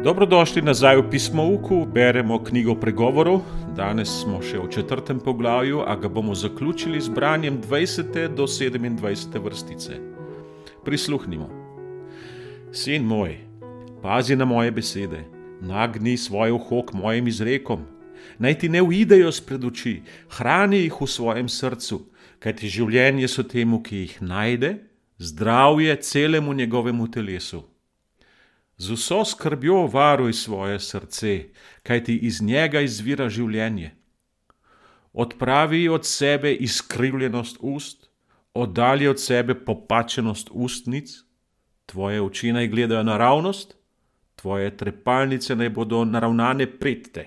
Dobrodošli nazaj v pismo Uku, beremo knjigo pregovorov. Danes smo še v četrtem poglavju, a ga bomo zaključili z branjem 20. do 27. vrstice. Prisluhnimo. Sin moj, pazi na moje besede, nagni svoj uho k mojim izrekom, naj ti ne uidejo spred oči, hrani jih v svojem srcu, kajti življenje so temu, ki jih najde, zdravje celemu njegovemu telesu. Z vso skrbjo varuj svoje srce, kajti iz njega izvira življenje. Odpravi od sebe izkrivljenost ust, oddalji od sebe popačenost ustnic, tvoje oči naj gledajo naravnost, tvoje trepalnice naj bodo naravnane pred te.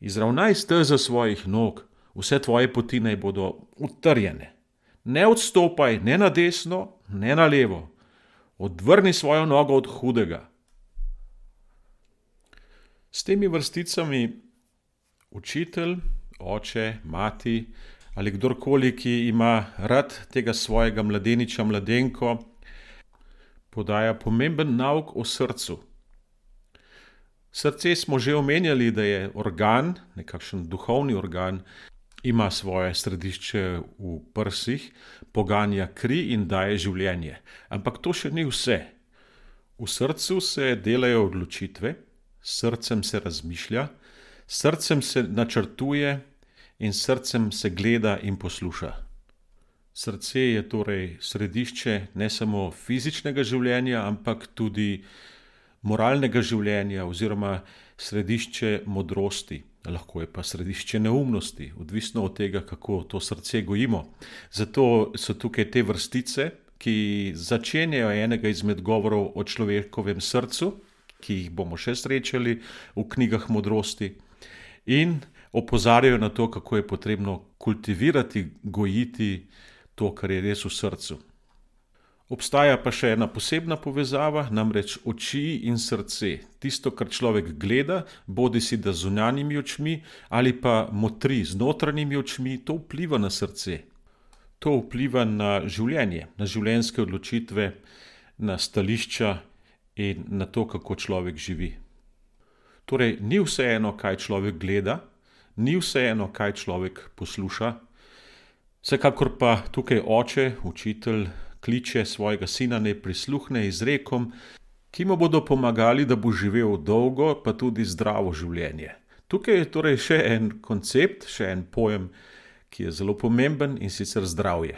Izravnaj stezo svojih nog, vse tvoje poti naj bodo utrjene. Ne odstopaj ne na desno, ne na levo odvrni svojo nogo od hudega. S temi vrsticami učitelj, oče, mati ali kdorkoli, ki ima rad tega svojega mladeniča, mladenko, podaja pomemben nauk o srcu. Srce smo že omenjali, da je organ, nekakšen duhovni organ, ima svoje središče v prsih, poganja kri in daje življenje. Ampak to še ni vse. V srcu se delajo odločitve, srcem se razmišlja, srcem se načrtuje in srcem se gleda in posluša. Srce je torej središče ne samo fizičnega življenja, ampak tudi moralnega življenja oziroma središče modrosti lahko je pa središče neumnosti, odvisno od tega, kako to srce gojimo. Zato so tukaj te vrstice, ki začenjajo enega izmed govorov o človekovem srcu, ki jih bomo še srečali v knjigah modrosti, in opozarjajo na to, kako je potrebno kultivirati, gojiti to, kar je res v srcu. Obstaja pa še ena posebna povezava, namreč oči in srce. Tisto, kar človek gleda, bodi si da z zunanjimi očmi ali pa motri z notranjimi očmi, to vpliva na srce. To vpliva na življenje, na življenjske odločitve, na stališča in na to, kako človek živi. Torej, ni vseeno, kaj človek gleda, ni vseeno, kaj človek posluša. Vsekakor pa tukaj oče, učitelj, kliče svojega sina, naj prisluhne izrekom, ki mu bodo pomagali, da bo živel dolgo, pa tudi zdravo življenje. Tukaj je torej še en koncept, še en pojem, ki je zelo pomemben in sicer zdravje.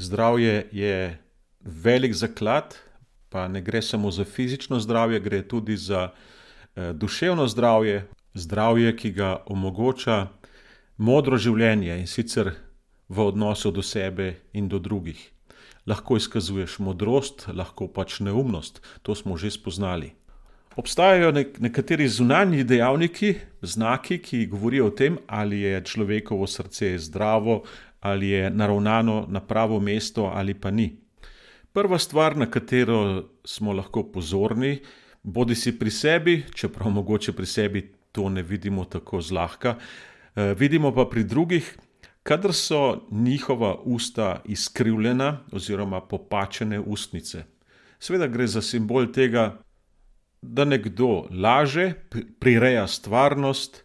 Zdravje je velik zaklad, pa ne gre samo za fizično zdravje, gre tudi za eh, duševno zdravje, zdravje, ki ga omogoča modro življenje in sicer v odnosu do sebe in do drugih. Lahko izkazuješ modrost, lahko pač neumnost, to smo že spoznali. Obstajajo nek nekateri zunanji dejavniki, znaki, ki govorijo o tem, ali je človekovo srce zdravo, ali je naravnano na pravo mesto, ali pa ni. Prva stvar, na katero smo lahko pozorni, bodi si pri sebi, čeprav mogoče pri sebi to ne vidimo tako zlahka, eh, vidimo pa pri drugih, kadar so njihova usta izkrivljena oziroma popačene ustnice. Sveda gre za simbol tega, da nekdo laže, prireja stvarnost,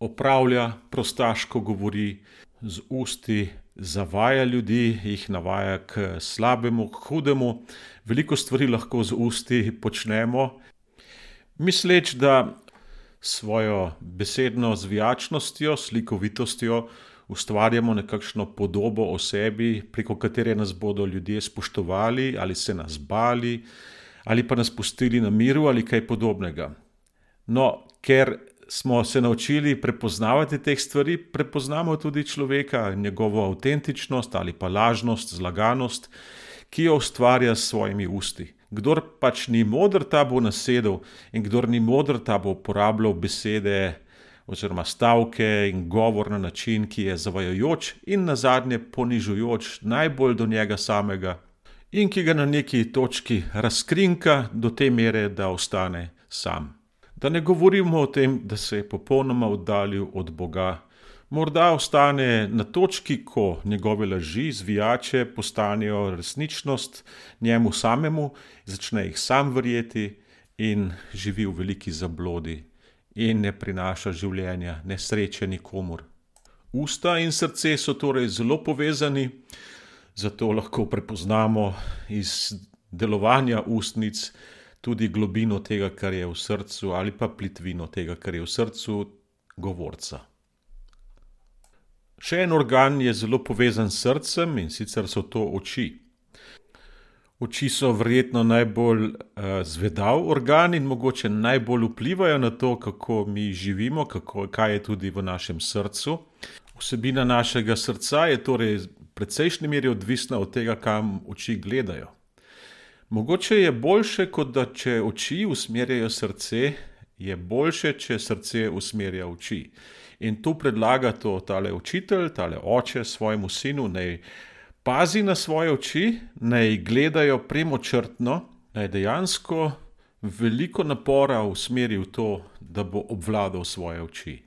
opravlja prostaško govori z usti, zavaja ljudi, jih navaja k slabemu, k hudemu. Veliko stvari lahko z usti počnemo, misleč, da svojo besedno zvijačnostjo, slikovitostjo ustvarjamo nekakšno podobo o sebi, preko katere nas bodo ljudje spoštovali ali se nas bali, ali pa nas pustili na miru ali kaj podobnega. No, ker smo se naučili prepoznavati teh stvari, prepoznamo tudi človeka, njegovo avtentičnost ali pa lažnost, zlaganost, ki jo ustvarja s svojimi usti. Kdor pač ni modr, ta bo nasedel, in kdor ni modr, ta bo uporabljal besede, oziroma stavke in govor na način, ki je zavajajoč in na zadnje ponižujoč najbolj do njega samega, in ki ga na neki točki razkrinka do te mere, da ostane sam. Da ne govorimo o tem, da se je popolnoma oddaljil od Boga. Morda ostane na točki, ko njegove laži, zvijače postanejo resničnost njemu samemu, začne jih sam verjeti in živi v veliki zablodi in ne prinaša življenja, ne sreče nikomur. Usta in srce so torej zelo povezani, zato lahko prepoznamo iz delovanja ustnic tudi globino tega, kar je v srcu, ali pa plitvino tega, kar je v srcu govorca. Še en organ je zelo povezan s srcem, in sicer so to oči. Oči so verjetno najbolj uh, zvedav organ in mogoče najbolj vplivajo na to, kako mi živimo, kako, kaj je tudi v našem srcu. Vsebina našega srca je torej v precejšnji meri odvisna od tega, kam oči gledajo. Mogoče je boljše, kot da če oči usmerjajo srce, je boljše, če srce usmerja oči. In tu predlaga to tale učitelj, tale oče svojemu sinu, naj pazi na svoje oči, naj gledajo premočrtno, naj dejansko veliko napora usmeri v to, da bo obvladal svoje oči.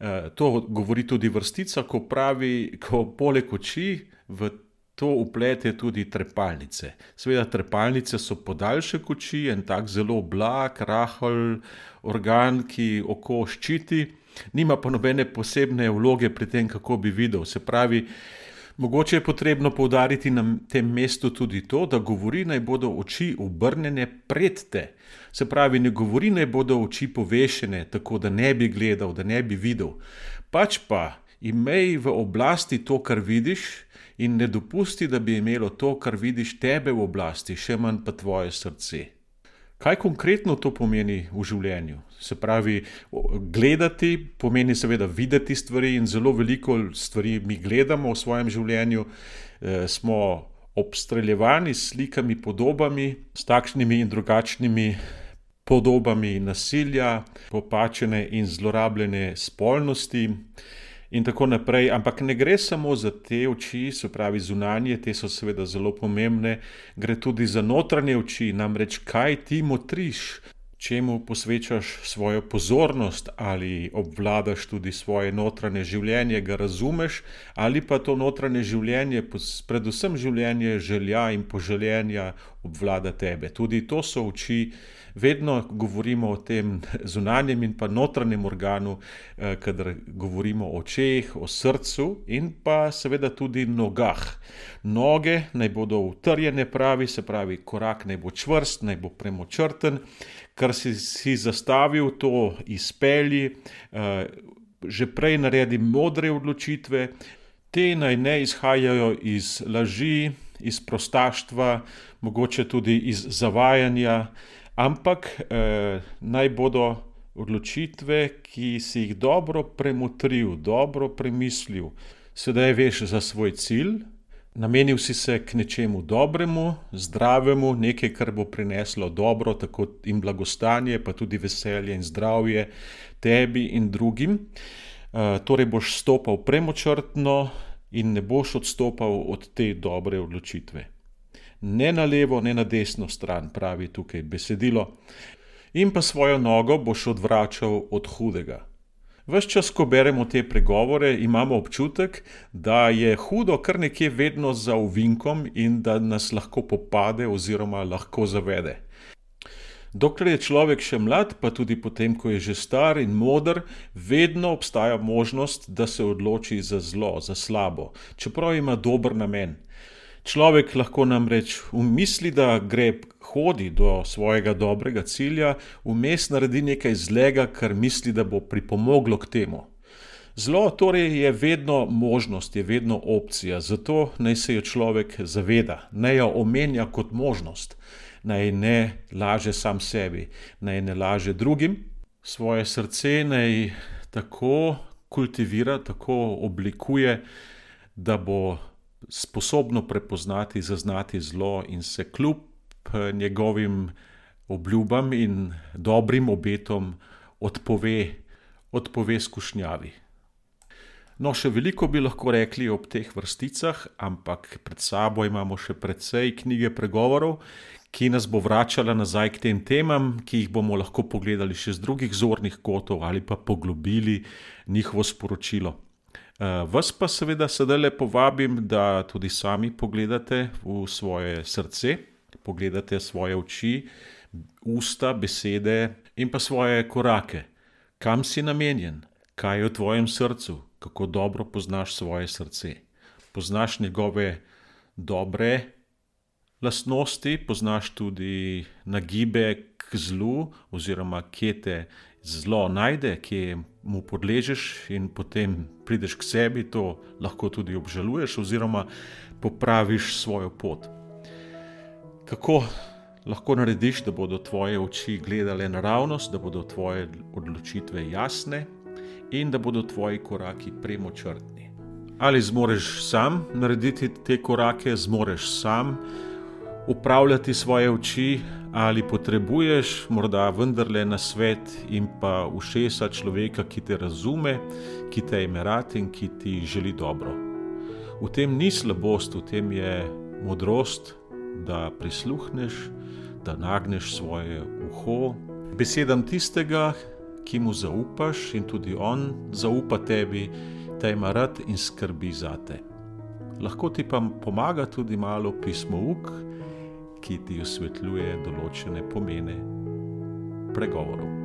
Eh, to govori tudi vrstica, ko pravi, ko poleg oči v to uplete tudi trepalnice. Seveda, trepalnice so podaljšek oči, en tak zelo blag, rahel organ, ki oko ščiti, nima pa nobene posebne vloge pri tem, kako bi videl. Se pravi, Mogoče je potrebno poudariti na tem mestu tudi to, da govori naj bodo oči obrnjene pred te. Se pravi, ne govori naj bodo oči povešene, tako da ne bi gledal, da ne bi videl. Pač pa imej v oblasti to, kar vidiš, in ne dopusti, da bi imelo to, kar vidiš, tebe v oblasti, še manj pa tvoje srce. Kaj konkretno to pomeni v življenju? Se pravi, gledati pomeni seveda videti stvari, in zelo veliko stvari mi gledamo v svojem življenju. E, smo obstreljevani s slikami, podobami, s takšnimi in drugačnimi podobami nasilja, popačene in zlorabljene spolnosti in tako naprej. Ampak ne gre samo za te oči, se pravi zunanje, te so seveda zelo pomembne, gre tudi za notranje oči, namreč kaj ti motriš. Čemu posvečaš svojo pozornost, ali obvladaš tudi svoje notranje življenje, ga razumeš, ali pa to notranje življenje, predvsem življenje želja in poželjenja, obvlada tebe. Tudi to so oči, vedno govorimo o tem zunanjem in pa notranjem organu, eh, kadar govorimo o očeh, o srcu in pa seveda tudi nogah. Noge naj bodo utrjene, pravi, se pravi, korak naj bo čvrst, naj bo premočrten, kar si, si zastavil, to izpelji, eh, že prej naredi modre odločitve. Te naj ne izhajajo iz laži, iz prostaštva, mogoče tudi iz zavajanja, ampak eh, naj bodo odločitve, ki si jih dobro premotril, dobro premislil, sedaj veš za svoj cilj, namenil si se k nečemu dobremu, zdravemu, nekaj, kar bo prineslo dobro, tako in blagostanje, pa tudi veselje in zdravje tebi in drugim. Eh, torej boš stopal premočrtno in ne boš odstopal od te dobre odločitve ne na levo, ne na desno stran, pravi tukaj besedilo, in pa svojo nogo boš odvračal od hudega. Ves čas, ko beremo te pregovore, imamo občutek, da je hudo kar nekje vedno za uvinkom in da nas lahko popade oziroma lahko zavede. Dokler je človek še mlad, pa tudi potem, ko je že star in modr, vedno obstaja možnost, da se odloči za zlo, za slabo, čeprav ima dober namen. Človek lahko namreč umisli, da gre hodi do svojega dobrega cilja, vmes naredi nekaj zlega, kar misli, da bo pripomoglo k temu. Zlo torej je vedno možnost, je vedno opcija, zato naj se jo človek zaveda, naj jo omenja kot možnost, naj ne laže sam sebi, naj ne laže drugim, svoje srce naj tako kultivira, tako oblikuje, da bo sposobno prepoznati, zaznati zlo in se kljub eh, njegovim obljubam in dobrim obetom odpove, odpove skušnjavi. No, še veliko bi lahko rekli ob teh vrsticah, ampak pred sabo imamo še precej knjige pregovorov, ki nas bo vračala nazaj k tem temam, ki jih bomo lahko pogledali še z drugih zornih kotov ali pa poglobili njihovo sporočilo. Eh, vas pa seveda sedaj le povabim, da tudi sami pogledate v svoje srce, pogledate svoje oči, usta, besede in pa svoje korake. Kam si namenjen, kaj je v tvojem srcu, kako dobro poznaš svoje srce. Poznaš njegove dobre lastnosti, poznaš tudi nagibe k zlu, oziroma kje te zlo najde, kje mu podležeš in potem prideš k sebi, to lahko tudi obžaluješ, oziroma popraviš svojo pot. Kako lahko narediš, da bodo tvoje oči gledale naravnost, da bodo tvoje odločitve jasne in da bodo tvoji koraki premočrtni. Ali zmoriš sam narediti te korake, zmoriš sam upravljati svoje oči, ali potrebuješ morda vendarle na svet in pa ušesa človeka, ki te razume, ki te ima rad in ki ti želi dobro. V tem ni slabost, v tem je modrost, da prisluhneš, da nagneš svoje uho besedam tistega, ki mu zaupaš in tudi on zaupa tebi, te ima rad in skrbi za te. Lahko ti pa pomaga tudi malo pismo uk, ki ti osvetljuje določene pomene pregovorov.